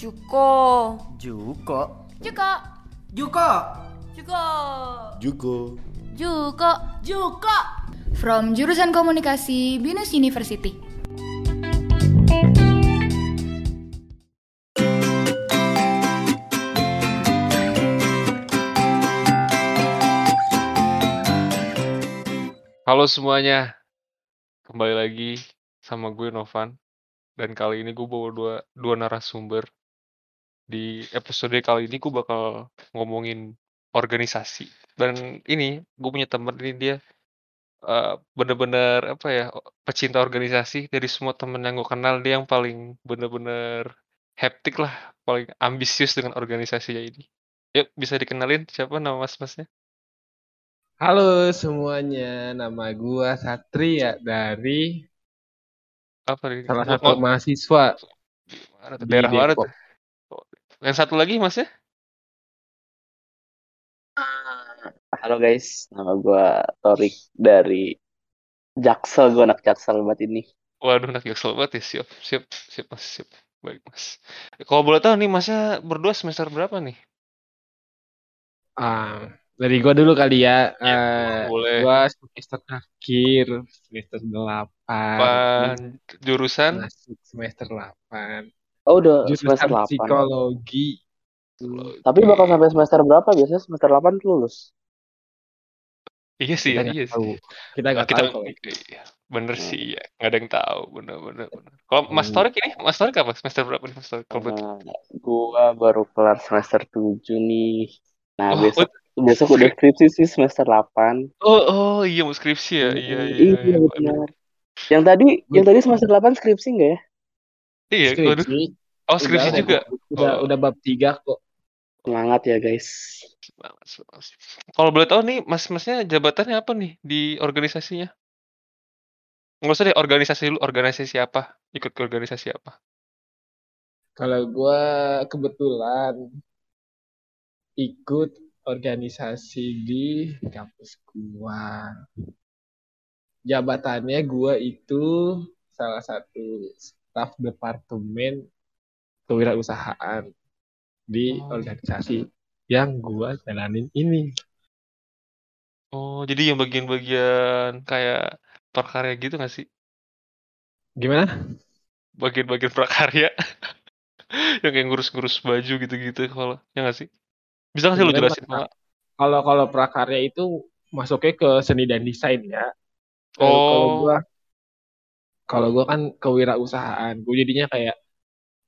Juko. Juko. Juko. Juko. Juko. Juko. Juko. Juko. From jurusan komunikasi Binus University. Halo semuanya, kembali lagi sama gue Novan dan kali ini gue bawa dua, dua narasumber di episode kali ini gue bakal ngomongin organisasi. Dan ini gue punya temen ini dia uh, bener-bener apa ya pecinta organisasi dari semua temen yang gue kenal. Dia yang paling bener-bener hektik lah paling ambisius dengan organisasinya ini. Yuk bisa dikenalin siapa nama mas-masnya? Halo semuanya, nama gua Satria dari apa nih? salah Oh, satu oh, mahasiswa di daerah mana tuh yang satu lagi mas ya Halo guys, nama gue Torik dari Jaksel, gue anak Jaksel banget ini. Waduh, anak jaksel banget ya. Siap, siap, siap, mas, siap. Baik, mas. Kalau boleh tahu nih, masnya berdua semester berapa nih? Ah, dari gua dulu kali ya. Ya, Eh, boleh. gua semester akhir, semester 8. Pan jurusan? Masuk semester 8. Oh udah semester Jurusan 8. psikologi. Tapi bakal sampai semester berapa? Biasanya semester 8 tuh lulus. Iya sih, Kita ya, iya sih. tahu. Kita nggak kita, tahu iya, bener sih, ya. Nggak ada yang tahu, bener, bener, bener. Kalau Mas Hmm. Torik ini, Mas Torik apa? Semester berapa nih, Mas Torik? Nah, gue baru kelar semester 7 nih. Nah, Oh, besok besok udah skripsi sih semester 8. oh, oh, iya mau skripsi ya, iya, iya, Iya, iya. Waduh. benar. Yang tadi, yang tadi semester 8 skripsi nggak ya? Iya, waduh. Oh, skripsi udah, juga. udah, Oh. udah bab 3 kok. Semangat ya guys. Semangat, semangat. Kalau boleh tahu nih, mas-masnya jabatannya apa nih di organisasinya? Nggak usah deh, organisasi dulu. Organisasi apa? Ikut ke organisasi apa? Kalau gua kebetulan ikut organisasi di kampus gua. Jabatannya gua itu salah satu staf departemen kewirausahaan di Oh. organisasi yang gua jalanin ini. Oh, jadi yang bagian-bagian kayak prakarya gitu nggak sih? Gimana? Bagian-bagian prakarya yang kayak ngurus-ngurus baju gitu-gitu kalau ya nggak sih? Bisa nggak sih lu jelasin Pak? Kalau kalau prakarya itu masuknya ke seni dan desain ya. Kalau kalau Oh, gua kalau gua kan kewirausahaan, gua jadinya kayak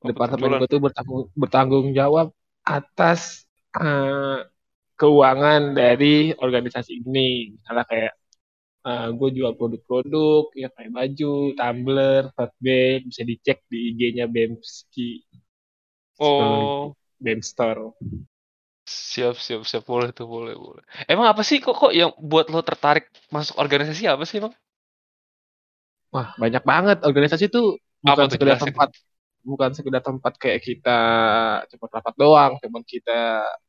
oh, departemen gue tuh bertanggung, bertanggung jawab atas eh, keuangan dari organisasi ini. Misalnya kayak gue jual produk-produk ya kayak baju, tumbler, tote bag, bisa dicek di IG-nya BEMSKI Oh, BEM Store. siap, siap, siap. Boleh tuh, boleh, boleh. Emang apa sih kok kok yang buat lo tertarik masuk organisasi apa sih, Bang? Wah, banyak banget organisasi tuh Apa bukan tuh sekedar tempat bukan sekedar tempat kayak kita cuma rapat doang, cuma kita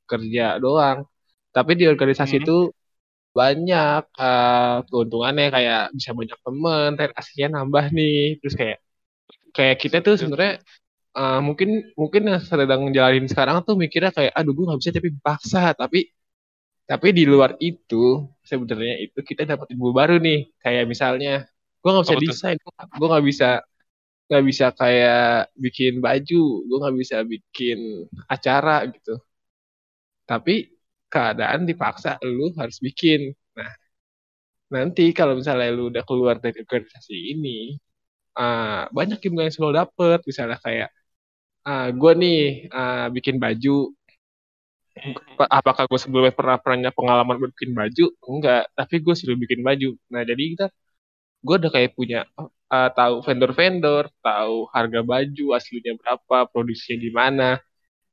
kerja doang. Tapi di organisasi Hmm. itu banyak eh, keuntungannya kayak bisa banyak temen, relasinya nambah nih. Terus kayak kayak kita tuh sebenarnya eh, mungkin mungkin yang sedang jalanin sekarang tuh mikirnya kayak aduh gue nggak bisa tapi paksa. Tapi tapi di luar itu sebenarnya itu kita dapat ilmu baru nih. Kayak misalnya gue nggak bisa Apa desain, gue nggak bisa nggak bisa kayak bikin baju, gue nggak bisa bikin acara gitu. Tapi keadaan dipaksa lu harus bikin. Nah, nanti kalau misalnya lu udah keluar dari organisasi ini, ah, banyak yang selalu dapet. Misalnya kayak, ah, gue nih ah, bikin baju, apakah gue sebelumnya pernah pernah pengalaman bikin baju? Enggak, tapi gue sudah bikin baju. Nah, jadi kita, gue udah kayak punya ah, tahu vendor-vendor, tahu harga baju aslinya berapa, produksinya di mana,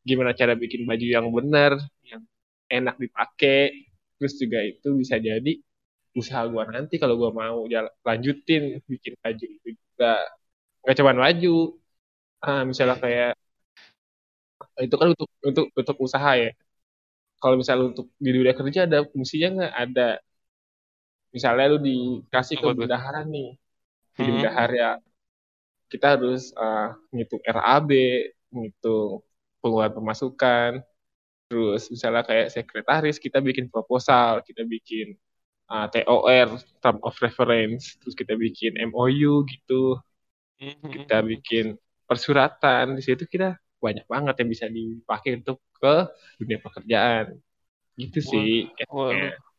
gimana cara bikin baju yang benar, yang enak dipakai. Terus juga itu bisa jadi usaha gua nanti kalau gua mau jala- lanjutin bikin baju itu juga. Nggak cuma baju. Ah, misalnya kayak itu kan untuk untuk untuk usaha ya. Kalau misalnya untuk di dunia kerja ada fungsinya nggak? Ada misalnya lu dikasih ke bendahara nih jadi Hmm. bendahara kita harus ah, ngitung RAB ngitung pengeluaran pemasukan. Terus misalnya kayak sekretaris kita bikin proposal, kita bikin uh, TOR term of reference, terus kita bikin MOU gitu, Mhm, kita bikin persuratan di situ kita banyak banget yang bisa dipakai untuk ke dunia pekerjaan. Gitu sih. Waduh. kayaknya.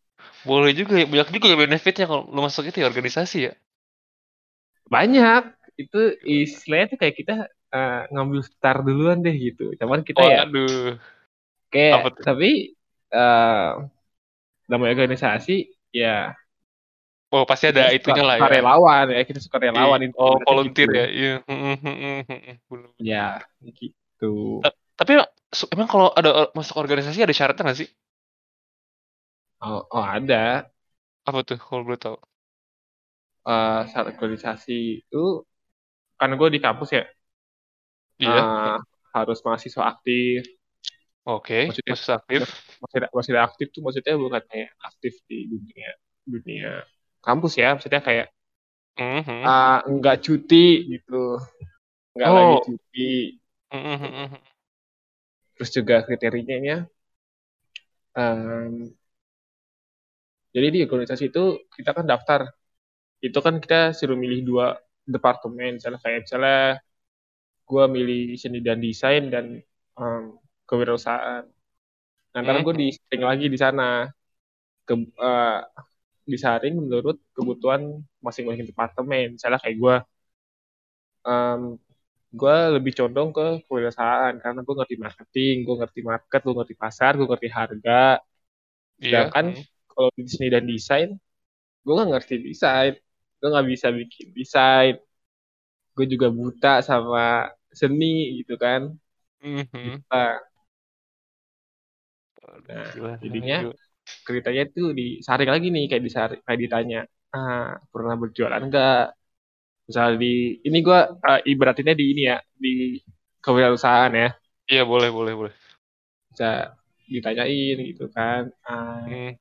Boleh juga ya, banyak juga ya benefitnya kalau lu masuk itu ya organisasi ya. Banyak. Itu istilahnya tuh kayak kita uh, ngambil star duluan deh gitu. Cuman kita ya Waduh. kayak Apa tuh? tapi uh, namanya organisasi ya Oh, pasti ada kita itunya lah ya. relawan ya kita suka relawan Iya. itu Oh, volunteer gitu. ya. Iya. Ya, gitu. Ta- Tapi emang kalau ada masuk organisasi ada syaratnya nggak sih? Oh, oh ada Apa tuh kalau boleh tahu? uh, syarat organisasi itu karena gue di kampus ya Iya. uh, harus mahasiswa aktif. Oke, maksudnya- masih aktif. Maksudnya, maksudnya aktif tuh maksudnya bukan kayak aktif di dunia dunia kampus ya, maksudnya kayak Mhm. uh, nggak cuti gitu, nggak Oh. lagi cuti. Mhm, mhm. Terus juga kriterianya um, jadi di organisasi itu kita kan daftar itu kan kita suruh milih dua departemen misalnya kayak misalnya gue milih seni dan desain dan um, kewirausahaan nah ntar gue Mhm. disaring lagi di sana ke uh, disaring menurut kebutuhan masing-masing departemen misalnya kayak gue um, gue lebih condong ke kewirausahaan karena gue ngerti marketing gue ngerti market gue ngerti pasar gue ngerti harga Iya. sedangkan mhm. Kalau di seni dan desain gue nggak ngerti desain. Gue nggak bisa bikin desain. Gue juga buta sama seni gitu kan. Mhm. nah Nah, jadinya ceritanya tuh disaring lagi nih kayak disaring kayak ditanya ah pernah berjualan nggak? Misalnya di ini gue ibaratinnya di ini ya di kewirausahaan ya. Iya, boleh, boleh, boleh. bisa ditanyain gitu kan. Ah, Hmm.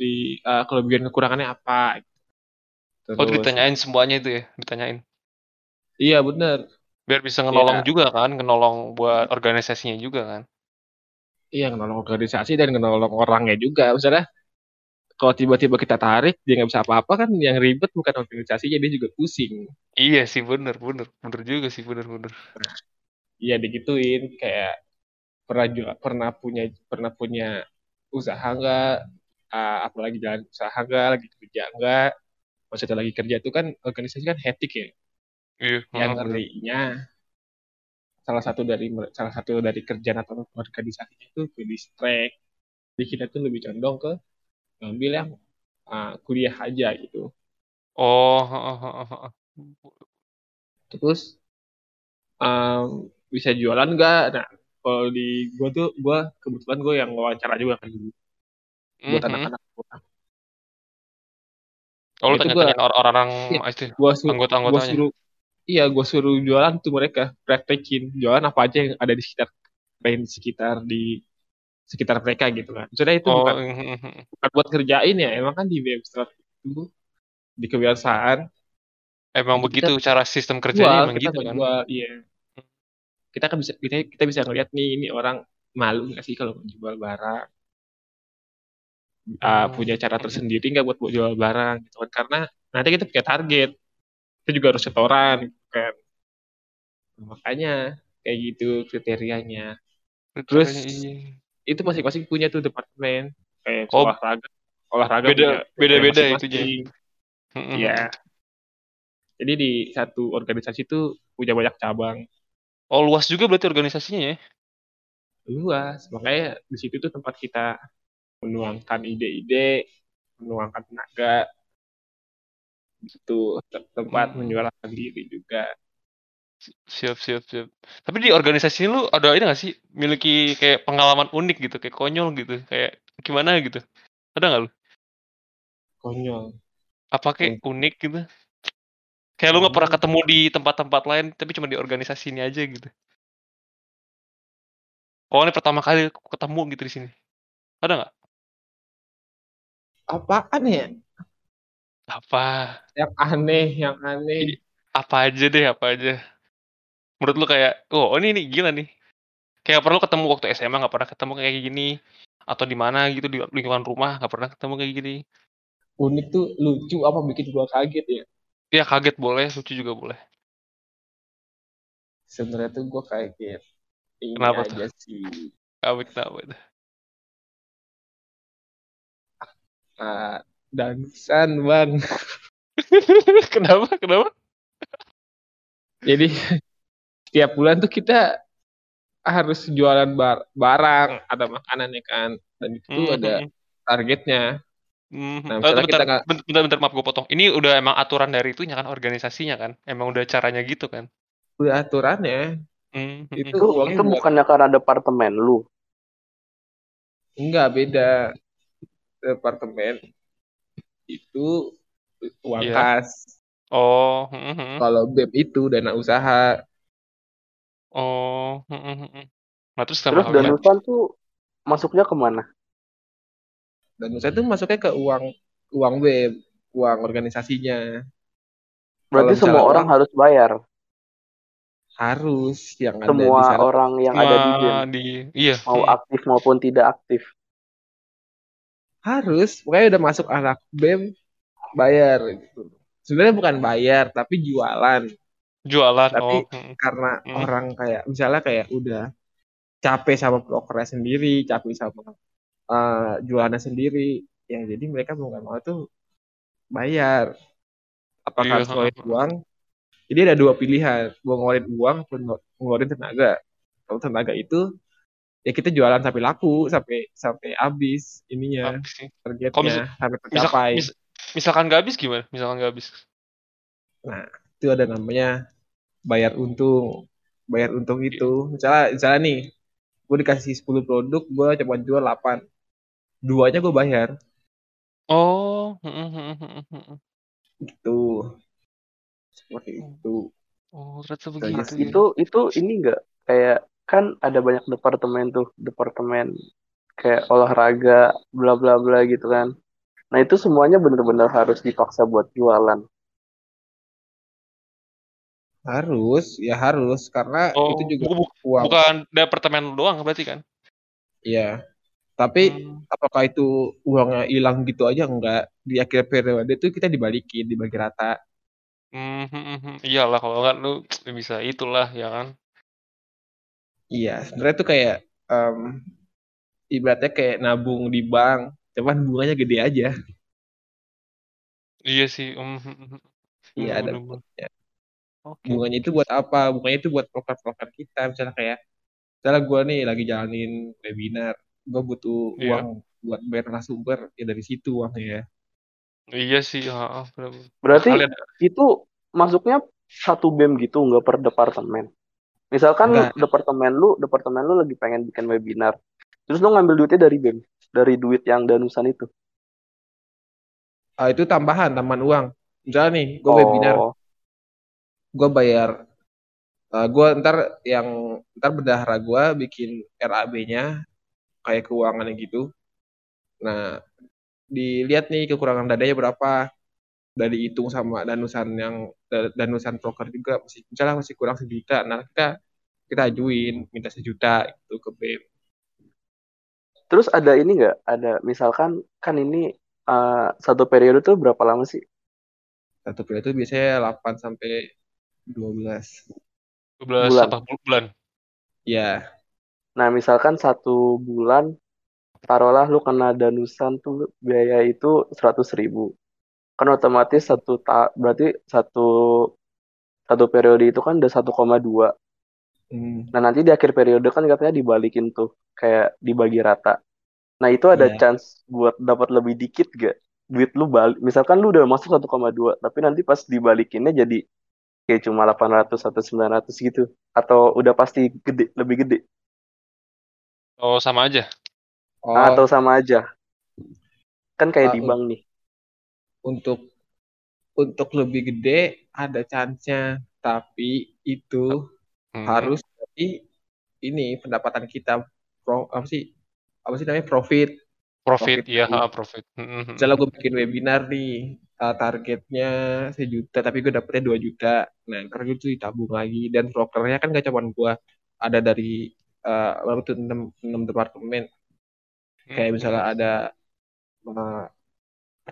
Di ah, kelebihan kekurangannya apa Oh, terus ditanyain semuanya itu ya, ditanyain. iya bener Biar bisa ngenolong Iya. juga kan, ngenolong buat organisasinya juga kan. Iya, ngenolong organisasi dan ngenolong orangnya juga. Misalnya, kalau tiba-tiba kita tarik, dia nggak bisa apa-apa kan yang ribet bukan organisasinya, dia juga pusing. Iya sih, bener, bener. Bener juga sih, bener, bener. Iya, digituin. Kayak pernah juga, pernah punya pernah punya usaha nggak? Ah, apalagi jalan usaha nggak? Lagi kerja nggak? Maksudnya lagi kerja itu kan organisasi kan hektik ya. Iya. Yang ngerinya salah satu dari salah satu dari kerjaan atau organisasinya itu ke distract. Jadi kita tuh lebih condong ke ngambil yang ah, kuliah aja gitu. Oh. Terus um, bisa jualan nggak? Nah, kalau di gua tuh gua kebetulan gue yang wawancara juga kan buat Mhm. anak-anak gua. Oh, lu tanya-tanya or- orang Iya. itu gua anggota-anggotanya. suruh iya gua suruh jualan tuh mereka praktekin jualan apa aja yang ada di sekitar di sekitar di sekitar mereka gitu kan. Maksudnya itu Oh, bukan mhm, mhm. bukan buat kerjain ya, emang kan di website itu di kebiasaan emang Jadi begitu kita cara sistem kerjanya jual, emang kita gitu kan. ngejual, iya. Kita kan bisa kita, kita bisa ngeliat nih ini orang malu nggak sih kalau menjual barang. Uh, punya cara tersendiri nggak buat buat jual barang gitu kan? Karena nanti kita punya target. Kita juga harus setoran gitu kan. Makanya kayak gitu kriterianya. Terus iya. itu masing-masing punya tuh departemen. Kayak Oh, olahraga. Olahraga beda punya punya itunya. masing-masing Mhm, ya jadi di satu organisasi itu punya banyak cabang. Oh, luas juga berarti organisasinya ya. luas. Makanya di situ tuh tempat kita menuangkan ide-ide menuangkan tenaga itu tempat Hmm. menyuarakan diri juga Siap, siap, siap. Tapi di organisasi lu ada ini gak sih miliki kayak pengalaman unik gitu, kayak konyol gitu, kayak gimana gitu? Ada nggak lu? konyol Apa kayak unik gitu? Kayak lu nggak pernah ketemu di tempat-tempat lain, tapi cuma di organisasi ini aja gitu. Oh ini pertama kali ketemu gitu di sini. Ada nggak? Apaan ya Apa? yang aneh yang aneh Apa aja deh, apa aja. Menurut lu kayak, oh ini nih gila nih. Kayak perlu ketemu waktu SMA nggak pernah ketemu kayak gini atau di mana gitu di lingkungan rumah nggak pernah ketemu kayak gini. Unik tuh lucu apa bikin gua kaget ya. Ya kaget boleh, lucu juga boleh. Sebenarnya tuh gua kaget. Ini Kenapa tuh? aja sih. Kaget kenapa itu? Nah, dansan bang. kenapa? Kenapa? Jadi tiap bulan tuh kita harus jualan bar barang, ada makanan ya kan. Dan itu Hmm, ada hmm, targetnya. hmm. Nah, Eh, misalnya bentar, kita bentar, bentar, bentar, maaf gue potong. Ini udah emang aturan dari itunya kan, organisasinya kan? Emang udah caranya gitu kan? Udah aturannya. Hmm, hmm, Itu Itu, itu bukannya karena departemen lu. enggak beda departemen itu uang Iya. kas. Oh, hmm, hmm. Kalau BEM itu dana usaha. Oh, hmm, hmm, hmm. Nah terus Terus danusan tuh masuknya ke mana? Dan usaha itu masuknya ke uang uang BEM, uang organisasinya. Berarti Kalau semua orang uang harus bayar. harus yang ada di Semua sana orang yang ada di BEM. Semua di, iya. Mau hmm. aktif maupun tidak aktif. Harus. Pokoknya udah masuk anak BEM bayar gitu. Sebenarnya bukan bayar tapi jualan. Jualan, Tapi oh. hmm, karena hmm. orang kayak misalnya kayak udah capek sama prokernya sendiri, capek sama eh, jualannya sendiri, ya jadi mereka mau nggak mau tuh bayar. Apakah Iya, harus ngeluarin uang? Jadi ada dua pilihan, mau ngeluarin uang atau ngelu- ngeluarin tenaga. Kalau tenaga itu ya kita jualan sampai laku, sampai sampai habis ininya Habis sih. Kalau misal, targetnya sampai misal, tercapai. mis- misalkan nggak habis gimana? Misalkan nggak habis. Nah, itu ada namanya bayar untung. Bayar untung Iya. itu, misalnya, misalnya nih, gue dikasih 10 produk, gue coba jual 8. Duanya gue bayar, Oh, gitu. Seperti itu. Oh, ternyata Itu begitu sih. ya. Itu itu ini enggak kayak kan ada banyak departemen tuh, departemen kayak olahraga, bla bla bla gitu kan. Nah, itu semuanya benar-benar harus dipaksa buat jualan. Harus, ya harus, karena Oh, itu juga bu- bu- uang. bukan departemen doang berarti kan? Iya. Tapi Hmm. apakah itu uangnya hilang gitu aja? Enggak. Di akhir periode itu kita dibalikin, dibagi rata. Hmm, hmm, hmm, hmm. Iyalah kalau nggak lu bisa itulah ya kan. Iya, sebenarnya itu kayak em, ibaratnya kayak nabung di bank, cuman bunganya gede aja. Iya sih. Hmm, hmm, hmm, hmm. Iya, ada bunganya. Oke. Bunganya itu buat apa? Bunganya itu buat proker-proker kita. Misalnya kayak, misalnya gue nih lagi jalanin webinar, gue butuh Iya. uang buat bayar narasumber, ya dari situ uangnya ya. Iya sih. ha. Berarti Kalian itu masuknya satu BEM gitu, nggak per departemen. Misalkan Enggak, departemen lu, departemen lu lagi pengen bikin webinar. Terus lu ngambil duitnya dari BEM, dari duit yang danusan itu. ah, itu tambahan, tambahan uang. Misalnya nih, gue webinar, Oh, gue bayar, gue ntar yang, ntar bendahara gue bikin RAB-nya, kayak keuangannya gitu. Nah, dilihat nih kekurangan dadanya berapa, udah dihitung sama danusan yang da- danusan broker juga masih misalnya masih kurang sejuta nah kita kita ajuin minta sejuta itu ke BEM terus ada ini nggak? Ada misalkan kan ini eh, satu periode tuh berapa lama sih? satu periode itu biasanya 8 sampai 12 12 Bulan. apa bul- bulan? ya Nah, misalkan satu bulan, taruhlah lu kena danusan tuh biaya itu 100 ribu. Kan otomatis satu ta berarti satu satu periode itu kan udah 1,2. hmm, Nah, nanti di akhir periode kan katanya dibalikin tuh, kayak dibagi rata. Nah, itu ada Iya. chance buat dapat lebih dikit gak? Duit lu balik, misalkan lu udah masuk 1,2, tapi nanti pas dibalikinnya jadi kayak cuma 800 atau 900 gitu. Atau udah pasti gede, lebih gede. Oh, sama aja. oh Atau sama aja. Kan kayak Ah, di un- bank nih. Untuk untuk lebih gede ada chance-nya. Tapi itu Hmm. harus dari ini pendapatan kita. Pro apa sih? Apa sih namanya? Profit. Profit, profit iya, dari ha, profit. Hmm, hmm, hmm. misalnya gue bikin webinar nih uh, targetnya sejuta tapi gue dapetnya dua juta. Nah karena tuh ditabung lagi. Dan brokernya kan gak cuma gue ada dari uh, baru tuh enam enam departemen. Kayak misalnya Hmm. ada uh,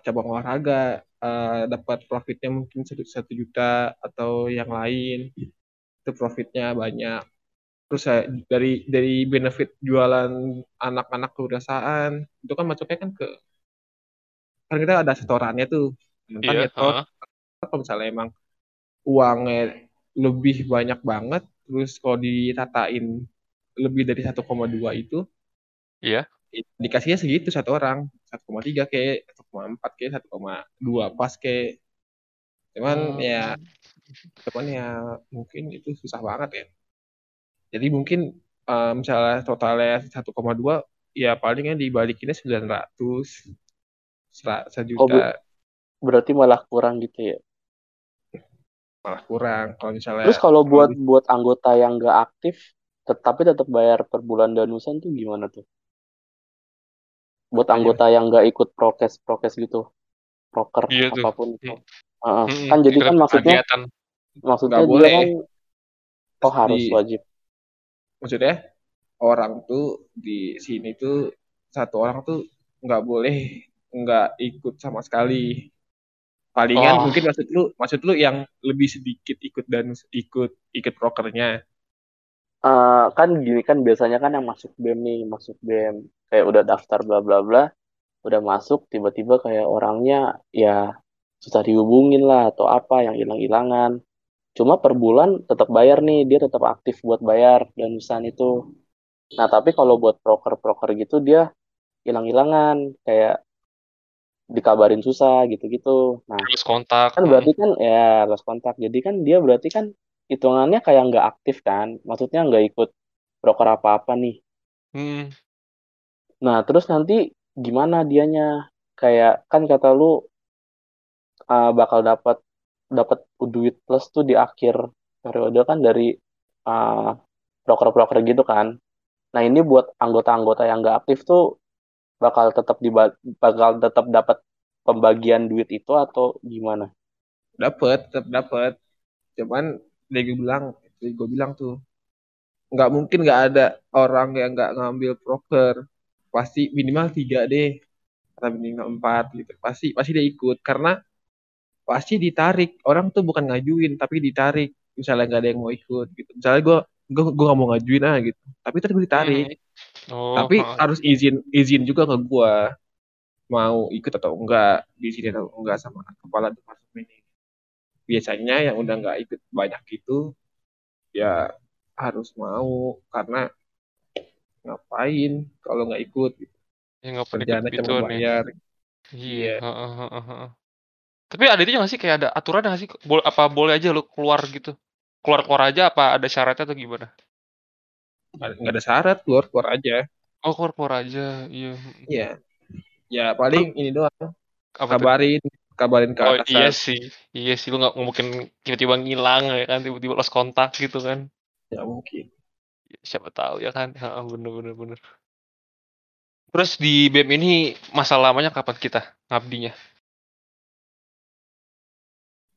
cabang olahraga uh, dapat profitnya mungkin satu, juta atau yang lain itu profitnya banyak terus saya dari dari benefit jualan anak-anak kebiasaan itu kan masuknya kan ke kan kita ada setorannya tuh Iya, nyetor heeh. kalau misalnya emang uangnya lebih banyak banget terus kalau diratain lebih dari 1,2 itu Iya. dikasihnya segitu satu orang 1,3 kayak 1,4 kayak 1,2 pas kayak cuman Hmm. ya cuman ya mungkin itu susah banget ya jadi mungkin eh, misalnya totalnya 1,2 ya palingnya dibalikinnya 900 Sera- Oh, sejuta ber- berarti malah kurang gitu ya. malah kurang kalau misalnya Terus kalau buat buat anggota yang nggak aktif, tet- tapi tetap bayar per bulan danusan tuh gimana tuh? Buat apa ya anggota yang nggak ikut prokes prokes gitu, proker Iya tuh. apa pun itu. Heeh. Hmm, Kan jadi kan maksudnya kegiatan. maksudnya dia boleh kan oh harus di wajib. maksudnya orang tuh di sini tuh satu orang tuh nggak boleh nggak ikut sama sekali palingan Oh, mungkin maksud lu maksud lu yang lebih sedikit ikut dan ikut ikut prokernya Eh, kan gini kan biasanya kan yang masuk BEM nih, masuk BEM kayak udah daftar bla bla bla, udah masuk tiba-tiba kayak orangnya ya susah dihubungin lah atau apa yang hilang-hilangan. Cuma per bulan tetap bayar nih, dia tetap aktif buat bayar danusan itu. Nah, tapi kalau buat proker-proker gitu dia hilang-hilangan, kayak dikabarin susah gitu-gitu. Nah, terus kontak. kan berarti kan ya lost kontak. Jadi kan dia berarti kan hitungannya kayak nggak aktif kan. Maksudnya nggak ikut broker apa-apa nih. Hmm. Nah, terus nanti gimana dianya? Kayak kan kata lu uh, bakal dapat dapat duit plus tuh di akhir periode kan dari uh, broker-broker gitu kan. Nah, ini buat anggota-anggota yang nggak aktif tuh bakal tetap di bakal tetap dapat pembagian duit itu atau gimana? dapat tetap dapat cuman dia bilang dia gue bilang tuh nggak mungkin nggak ada orang yang nggak ngambil proker. Pasti minimal tiga deh. Atau minimal empat gitu. Pasti pasti dia ikut. Karena pasti ditarik. Orang tuh bukan ngajuin tapi ditarik. Misalnya nggak ada yang mau ikut gitu. Misalnya gue gue gue nggak mau ngajuin ah gitu. Tapi terus gue ditarik. Hmm. Oh, tapi heeh. harus izin izin juga ke gue mau ikut atau enggak di sini atau enggak sama kepala departemen ini biasanya yang udah nggak ikut banyak itu ya harus mau karena ngapain kalau nggak ikut gitu. Ya nggak pernah ikut cuma ya. bayar Iya. iya. Tapi ada itu nggak sih kayak ada aturan nggak sih? Bol apa boleh aja lu keluar gitu? Keluar keluar aja apa ada syaratnya atau gimana? nggak ada syarat keluar keluar aja Oh keluar keluar aja. Iya. iya ya paling ini doang apa kabarin kabarin ke Oh iya atasan sih, iya sih lu nggak mungkin tiba-tiba ngilang ya kan, tiba-tiba lost kontak gitu kan. ya mungkin siapa tahu ya kan, Heeh, bener bener bener. Terus di BEM ini masa lamanya kapan kita ngabdinya?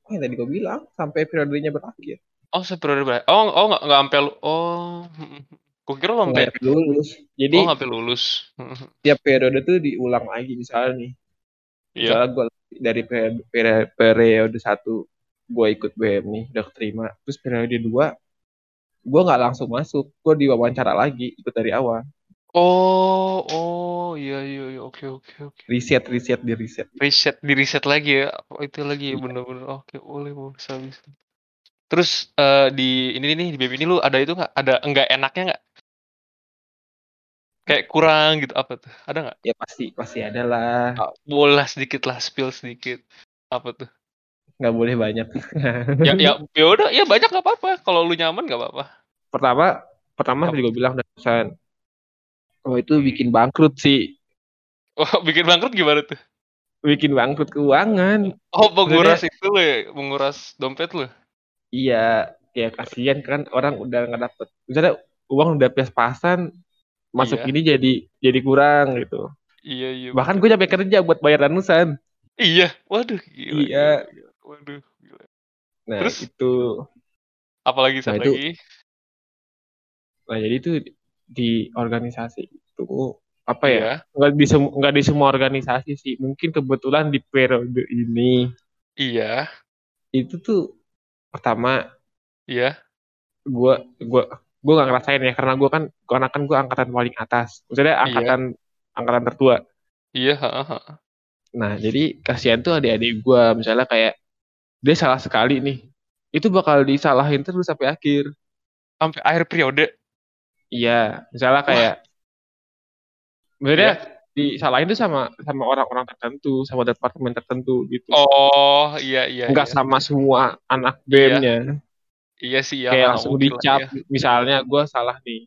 oh yang tadi gue bilang sampai periodenya berakhir Oh seperiode berapa? Oh oh nggak nggak sampai lu. Oh, gue kira lu sampai. lulus jadi Oh sampai lulus. Mm, tiap periode tuh diulang lagi misalnya nih Iya. misalnya gue dari periode, periode, satu gue ikut BM nih udah keterima terus periode dua gue nggak langsung masuk gue diwawancara lagi ikut dari awal Oh oh iya iya iya oke oke oke. riset riset di riset Riset di riset lagi ya. Itu lagi ya Iya. bener-bener. Oke boleh boleh bisa bisa. Terus eh, di ini nih di BEM ini lu ada itu nggak? Ada enggak enaknya nggak? Kayak kurang gitu apa tuh? Ada nggak? ya pasti pasti ada lah Ah, boleh sedikit lah spill sedikit. Apa tuh? nggak boleh banyak Ya ya ya udah ya banyak nggak apa-apa. Kalau lu nyaman nggak apa-apa. pertama pertama Apa tuh? bilang dan oh itu Hmm. bikin bangkrut sih Oh bikin bangkrut gimana tuh? bikin bangkrut keuangan Oh menguras itu lo ya, menguras dompet lo. iya ya kasihan kan orang udah nggak dapet misalnya uang udah pas-pasan masuk Iya ini jadi jadi kurang gitu iya iya bahkan gue capek kerja buat bayar danusan Iya, waduh gila. Iya. gila, gila. Waduh, gila. Nah Terus? itu, Apalagi Nah, itu- lagi? nah jadi itu di organisasi itu apa ya? Iya. Di semua nggak di semua organisasi sih. Mungkin kebetulan di periode ini Iya. itu tuh pertama Iya. gua gua gua nggak ngerasain ya karena gua kan karena kan gua angkatan paling atas. Maksudnya Iya. angkatan angkatan tertua. Iya, ha, ha. Nah, jadi kasihan tuh adik-adik gua misalnya kayak dia salah sekali nih. Itu bakal disalahin terus sampai akhir. Sampai akhir periode. Iya, misalnya kayak sebenarnya disalahin tuh sama sama orang-orang tertentu, sama departemen tertentu gitu. Oh, iya iya. Enggak iya. sama semua anak BEM-nya. Iya sih ya. kayak langsung dicap. ya. Misalnya gua salah nih.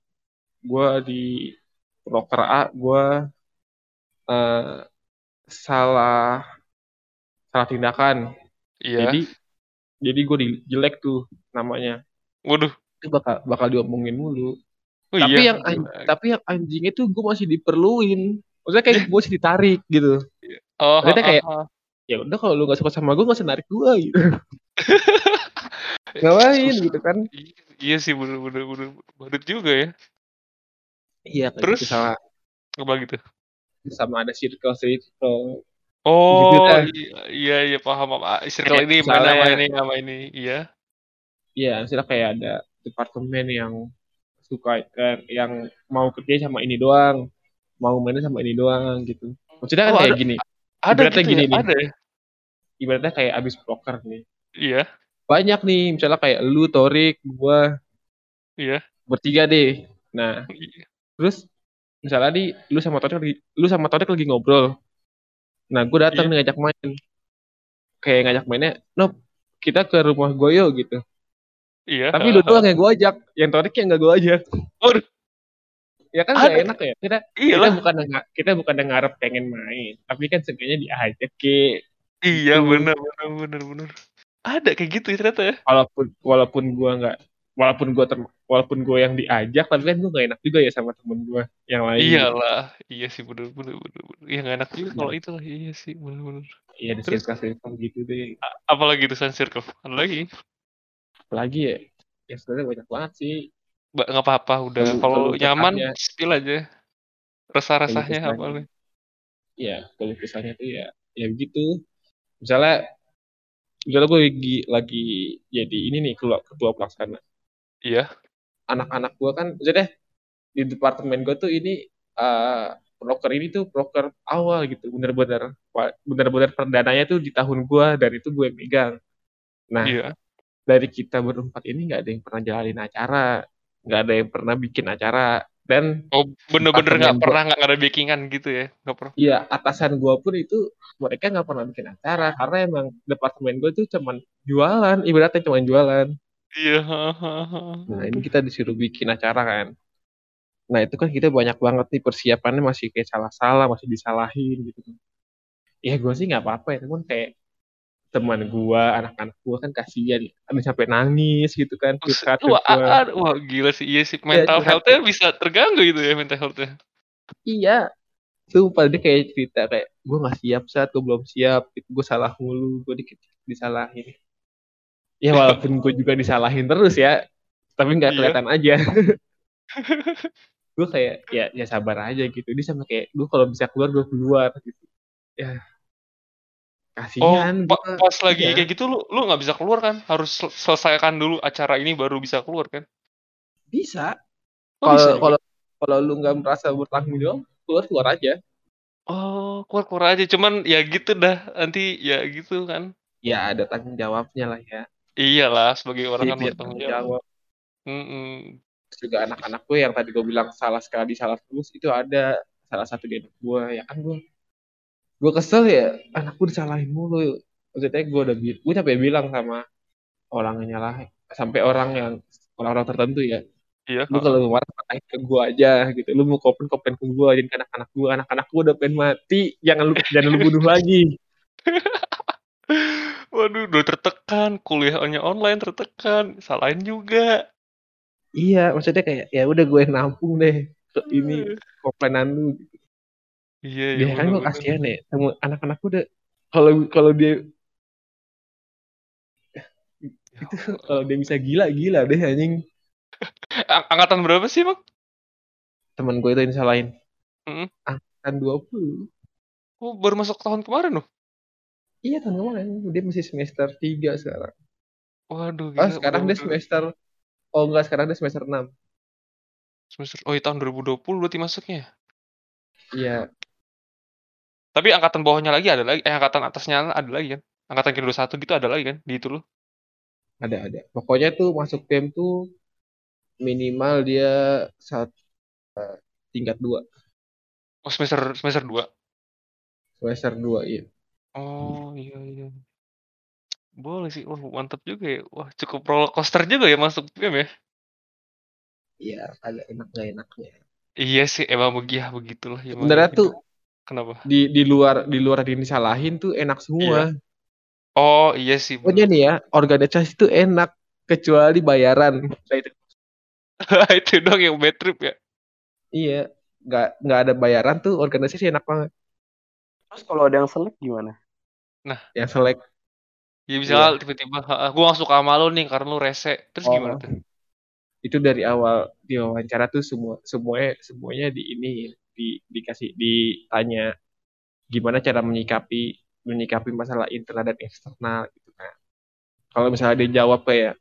Gua di proker A gua eh, salah salah tindakan. Iya. Jadi jadi gue jelek tuh namanya. Waduh. Itu bakal bakal diomongin mulu. Oh, tapi iya. yang an- tapi yang anjingnya tuh gue masih diperluin. Maksudnya kayak gue masih ditarik gitu. oh, maksudnya kayak-. Ya udah kalau lu gak suka sama gue gak usah narik gue gitu. Ngapain gitu kan? Iya, iya sih bener bener bener badut juga ya. Iya kayak Terus? gitu sama Apa gitu? sama ada circle circle. Oh, Gitu dah. iya, iya paham apa. Circle Kayak ini main sama ini sama ini. Iya. Iya misalnya kayak ada departemen yang suka eh, yang mau kerja sama ini doang, mau mainnya sama ini doang gitu. Maksudnya kan Oh, kayak ada- gini. Ada Ibaratnya gitu gini ya? nih. Ada ya? Ibaratnya kayak abis poker nih. Iya. Banyak nih misalnya kayak lu, Torik, gua Iya. bertiga deh. Nah, Iya. terus misalnya nih lu sama Torik lagi lu sama Torik lagi ngobrol nah gue datang Iya. nih ngajak main kayak ngajak mainnya no kita ke rumah gue yuk gitu Iya. tapi lu doang yang gue ajak yang Torik yang gak gue ajak Waduh. ya kan Ada. gak enak ya kita Iya kita bukan kita bukan ngarep pengen main tapi kan seenggaknya diajak ke Iya Gitu. bener bener bener bener. Ada kayak gitu ya ternyata ya. walaupun walaupun gue nggak walaupun gue walaupun gue yang diajak tapi kan gue gak enak juga ya sama temen gue yang lain Iyalah. Iya sih bener bener bener. bener. Iya nggak enak juga Iya. kalau itu lah. Iya sih bener bener. iya ada Terus? circle circle gitu deh Apalagi itu Sun Circle. Ada lagi? lagi ya ya sebenarnya banyak banget sih Ba- nggak apa-apa udah kalau nyaman kesahnya. spill aja resah-resahnya apa nih ya kalau kesannya tuh ya ya begitu misalnya misalnya gue lagi lagi jadi ini nih ketua ketua pelaksana. Iya. Anak-anak gue kan jadi di departemen gue tuh ini eh broker ini tuh broker awal gitu bener-bener bener-bener perdananya tuh di tahun gue dan itu gue megang. Nah iya. dari kita berempat ini nggak ada yang pernah jalanin acara nggak ada yang pernah bikin acara dan oh bener-bener nggak Departemen pernah nggak ada backingan gitu ya nggak pernah Iya, atasan gue pun itu mereka nggak pernah bikin acara karena emang departemen gue itu cuman jualan, ibaratnya cuman jualan. iya. Nah ini kita disuruh bikin acara kan. Nah itu kan kita banyak banget nih persiapannya masih kayak salah-salah, masih disalahin gitu. Ya gue sih nggak apa-apa ya, teman kayak teman gue, anak-anak gue kan kasihan, ada sampai nangis gitu kan, curhat ke wah, gua. ah, ah, wah gila sih iya sih mental curhat. health-nya bisa terganggu gitu ya mental health-nya Iya, sumpah dia kayak cerita kayak gue nggak siap saat gue belum siap, itu gue salah mulu, gue dikit disalahin. Ya walaupun gue juga disalahin terus ya, tapi nggak Iya. kelihatan aja. gue kayak ya ya sabar aja gitu. Dia sama kayak gue kalau bisa keluar gue keluar gitu. Ya oh kasihan. pa- pas lagi Iya. kayak gitu lu lu nggak bisa keluar kan harus sel- selesaikan dulu acara ini baru bisa keluar kan bisa. Oh, Kalau juga? kalau kalau lu nggak merasa bertanggung jawab, keluar keluar aja. oh keluar keluar aja cuman ya gitu dah nanti ya gitu kan Ya ada tanggung jawabnya lah ya. iyalah sebagai orang kan Dia harus tanggung jawab Mm-mm. Terus juga anak-anak gue yang tadi gue bilang salah sekali salah terus itu ada salah satu di anak gue ya kan gue gue kesel ya anak gue disalahin mulu. Maksudnya gue udah gue sampai bilang sama orang yang nyalahin sampai orang yang orang-orang tertentu ya. Iya lu kalau marah marah ke gue aja gitu. Lu mau komplain komplain ke gue jadi ke anak-anak gue anak-anak gue udah pengen mati. Jangan lu jangan lu bunuh lagi. Waduh, udah tertekan, kuliahnya online tertekan, salahin juga. iya maksudnya kayak ya udah gue yang nampung deh ini komplainan lu Iya, iya. ya kan gue kasihan ya sama anak-anak gue udah kalau kalau dia Ya itu kalau dia bisa gila gila deh anjing Ang- angkatan berapa sih emang? teman gue itu yang salahin Mm. angkatan 20 Oh, baru masuk tahun kemarin loh. iya tahun kemarin dia masih semester 3 sekarang Waduh, oh gila. sekarang dia udah- semester oh enggak sekarang dia semester 6 semester. Oh, iya tahun 2020 berarti masuknya. iya Tapi angkatan bawahnya lagi ada lagi. Eh, angkatan atasnya ada lagi kan? Angkatan ke-21 gitu ada lagi kan? Di itu loh. ada ada pokoknya tuh masuk tim tuh minimal dia saat eh, tingkat 2 Oh, semester semester 2. semester 2 iya Oh, iya iya. Boleh sih. Wah, mantap juga ya. Wah, cukup roller coaster juga ya masuk film ya. iya ada enak gak enaknya Iya sih, emang begitu begitulah ya. sebenarnya tuh Kenapa? di di luar di luar yang disalahin tuh enak semua Oh, iya sih. pokoknya nih ya organisasi tuh enak kecuali bayaran Nah, itu itu dong yang bad trip ya. iya nggak nggak ada bayaran tuh organisasi enak banget Terus kalau ada yang selek gimana? yang selek Ya bisa Iya. tiba-tiba, gue gak suka sama lo nih karena lo rese. Terus Oh. gimana tuh? itu dari awal di wawancara tuh semua semuanya semuanya di ini di dikasih ditanya gimana cara menyikapi menyikapi masalah internal dan eksternal gitu kan. Kalau misalnya dia jawab kayak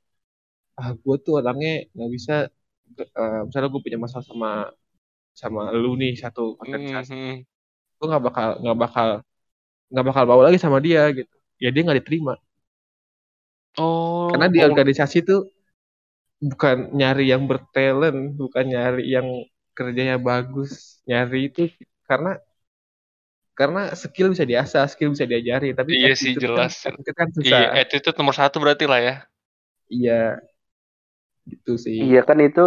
ah gue tuh orangnya nggak bisa eh, misalnya gue punya masalah sama sama lu nih satu organisasi. Mhm. gue nggak bakal nggak bakal nggak bakal bawa lagi sama dia gitu. Ya dia nggak diterima. Oh, karena di oh, organisasi tuh bukan nyari yang bertalent bukan nyari yang kerjanya bagus nyari itu karena karena skill bisa diasah skill bisa diajari tapi Iya sih, attitude jelas. kan, kan iya, susah attitude nomor satu berarti lah ya. iya gitu sih Iya kan itu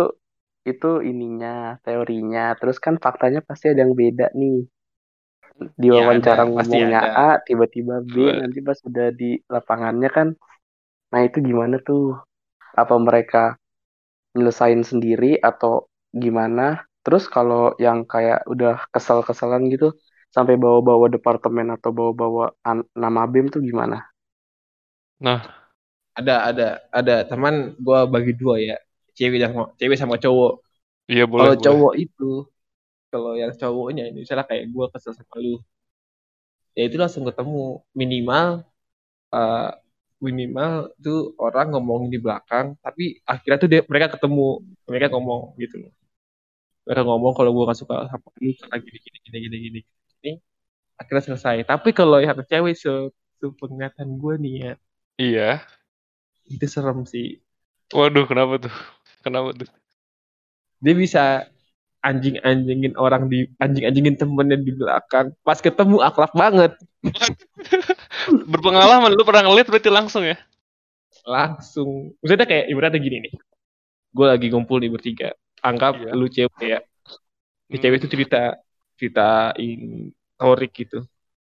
itu ininya teorinya. Terus kan faktanya pasti ada yang beda nih. Di Ya, wawancara pasti ngomongnya ada. A, tiba-tiba B, Wah. nanti pas udah di lapangannya kan. Nah itu gimana tuh? Apa mereka nyelesain sendiri atau gimana? Terus kalau yang kayak udah kesel-keselan gitu, sampai bawa-bawa departemen atau bawa-bawa nama BEM tuh gimana? ada ada ada. Teman gue bagi dua ya. Cewek sama cewek sama cowok. Iya, boleh, kalau cowok itu kalau yang cowoknya ini misalnya kayak gue kesel sama lu ya itu langsung ketemu. Minimal eh, minimal tuh orang ngomongin di belakang tapi akhirnya tuh dia, mereka ketemu mereka ngomong gitu. loh mereka ngomong kalau gue gak suka sama lu karena gini gini gini gini gini ini akhirnya selesai tapi kalau yang cewek se sepenglihatan gue nih ya Iya. itu serem sih Waduh, kenapa tuh? Kenapa tuh? dia bisa anjing-anjingin orang di anjing-anjingin temennya di belakang pas ketemu akrab banget Berpengalaman, lu pernah ngeliat berarti langsung ya? langsung maksudnya kayak ibaratnya gini nih gue lagi ngumpul nih bertiga anggap Iya. lu cewek ya Hmm, cewek itu cerita ceritain Torik gitu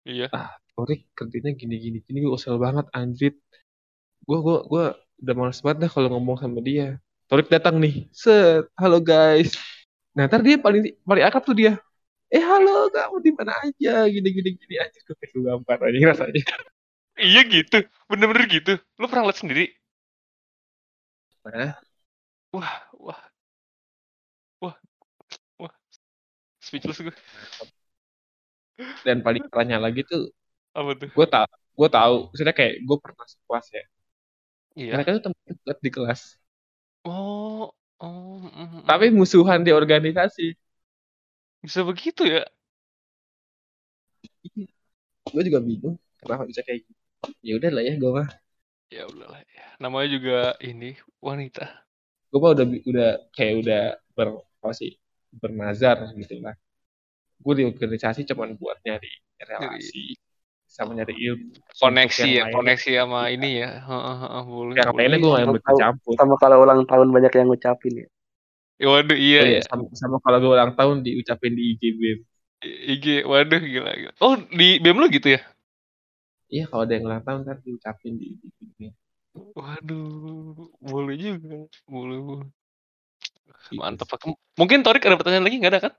Iya. Torik kerjanya gini gini gini gue kesel banget anjrit gue gue gue udah males banget dah kalau ngomong sama dia Torik datang nih set halo guys nah ntar dia paling paling akrab tuh dia eh halo kamu di mana aja gini gini gini aja gue kayak gampar aja rasanya Iya gitu. Bener-bener gitu. Lu pernah lihat sendiri? Nah, Wah, wah. Wah. Wah. Speechless gue. dan paling parahnya lagi tuh Apa tuh? gue tau gue tahu maksudnya kayak gue pernah sekelas ya Iya. mereka tuh teman dekat di kelas Oh. Oh. mm, mm, tapi musuhan di organisasi bisa begitu ya? gue juga bingung kenapa bisa kayak gitu ya udah lah ya gue mah Ya udahlah ya. Namanya juga ini wanita. gue mah udah udah kayak udah ber apa sih bernazar gitu lah gue di organisasi cuman buat nyari relasi sama nyari ilmu Koneksi ya, lain- koneksi sama ini ya. Heeh, heeh, boleh. yang lainnya gue gak mau Tahu- campur Sama kalau ulang tahun banyak yang ngucapin ya. Waduh iya Oh, ya. sama, sama kalau gue ulang tahun diucapin di IGB IG, waduh gila, gila. Oh di BEM lu gitu ya? iya kalau ada yang ulang tahun ntar diucapin di IGB Waduh, boleh juga. Boleh, boleh. Gitu Mantap. Pak. Mungkin Torik ada pertanyaan lagi nggak ada kan?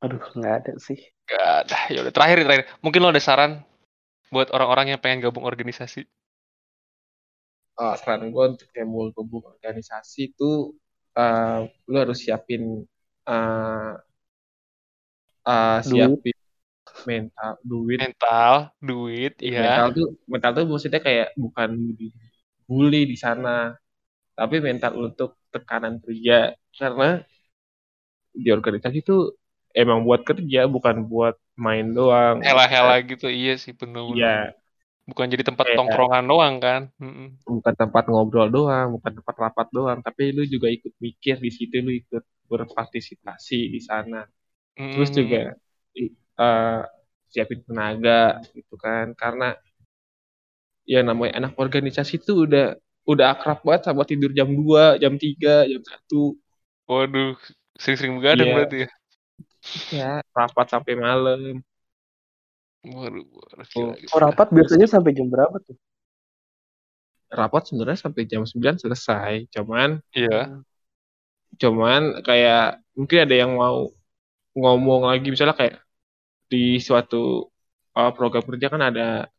Aduh, nggak ada sih. Gak ada. Ya udah terakhir terakhir. Mungkin lo ada saran buat orang-orang yang pengen gabung organisasi? Oh, saran gue untuk yang mau gabung organisasi itu uh, lu harus siapin uh, uh, siapin mental duit Mental, duit, mental ya. tuh mental tuh maksudnya kayak bukan bully di sana tapi mental untuk tekanan kerja karena di organisasi itu emang buat kerja bukan buat main doang. Hela-hela gitu, iya sih bener iya. Bukan jadi tempat tongkrongan doang kan? Bukan tempat ngobrol doang bukan tempat rapat doang tapi lu juga ikut mikir di situ lu ikut berpartisipasi di sana. Terus Mm-mm. juga eh, siapin tenaga gitu kan. Karena ya namanya anak organisasi itu udah udah akrab banget sama tidur jam 2, jam 3, jam 1 Waduh, sering-sering begadang Iya. berarti ya? ya rapat sampai malam Waduh, waduh, Oh, gila, gila. Oh, rapat biasanya sampai jam berapa tuh? rapat sebenarnya sampai jam 9 selesai cuman Iya. cuman kayak mungkin ada yang mau ngomong lagi misalnya kayak di suatu uh, program kerja kan ada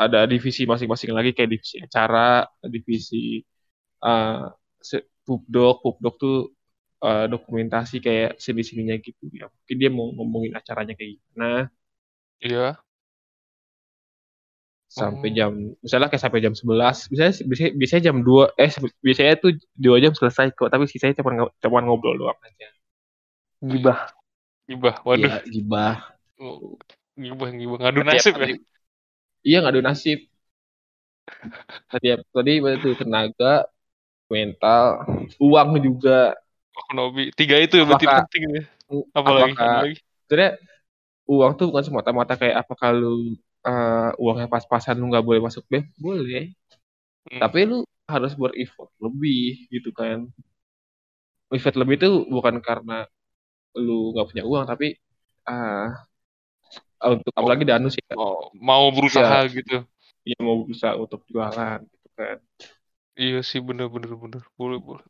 ada divisi masing-masing lagi kayak divisi acara, divisi uh, pubdoc, pubdoc tuh uh, dokumentasi kayak sini-sininya gitu ya. Mungkin dia mau ngomongin acaranya kayak gimana Iya. sampai Oh. jam misalnya kayak sampai jam 11 biasanya biasanya, biasanya jam 2 eh biasanya tuh 2 jam selesai kok tapi sisanya cuma cuma ngobrol doang aja. Gibah. Gibah, waduh. Iya, gibah. Oh, Gibah, gibah. Ngadu Setiap nasib ya? Iya ngadu nasib. Setiap tadi itu tenaga, mental, uang juga. Nobi. Tiga itu berarti Apakah- penting ya? Apalagi? apakah- Apalagi? Sebenarnya uang tuh bukan semata-mata kayak apa kalau eh, uangnya pas-pasan lu nggak boleh masuk BEM, boleh. Hmm. Tapi lu harus bereffort lebih gitu kan. Effort lebih itu bukan karena lu nggak punya uang, tapi ah untuk Oh. apalagi danus ya, Oh, mau berusaha gitu. ya mau berusaha untuk jualan gitu kan. Iya sih, bener, bener, bener. Boleh, boleh.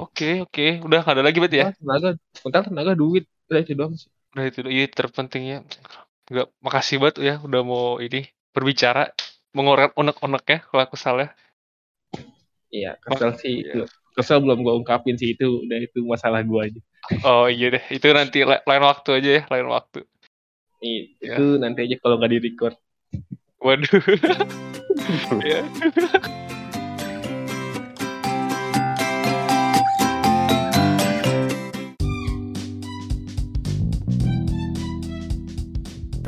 Oke, oke. Udah nggak ada lagi berarti ya? Tenaga, mental tenaga duit, udah itu doang sih. Udah itu, iya terpentingnya. Nggak, makasih banget ya udah mau ini berbicara, mengeluarkan unek-unek ya kalau aku salah. Iya, kesel sih. Iya. Kesel belum gue ungkapin sih itu, udah itu masalah gue aja. Oh iya deh, itu nanti la- lain waktu aja ya, lain waktu. Ih, Ya. Itu nanti aja kalau nggak di record. Waduh. ya.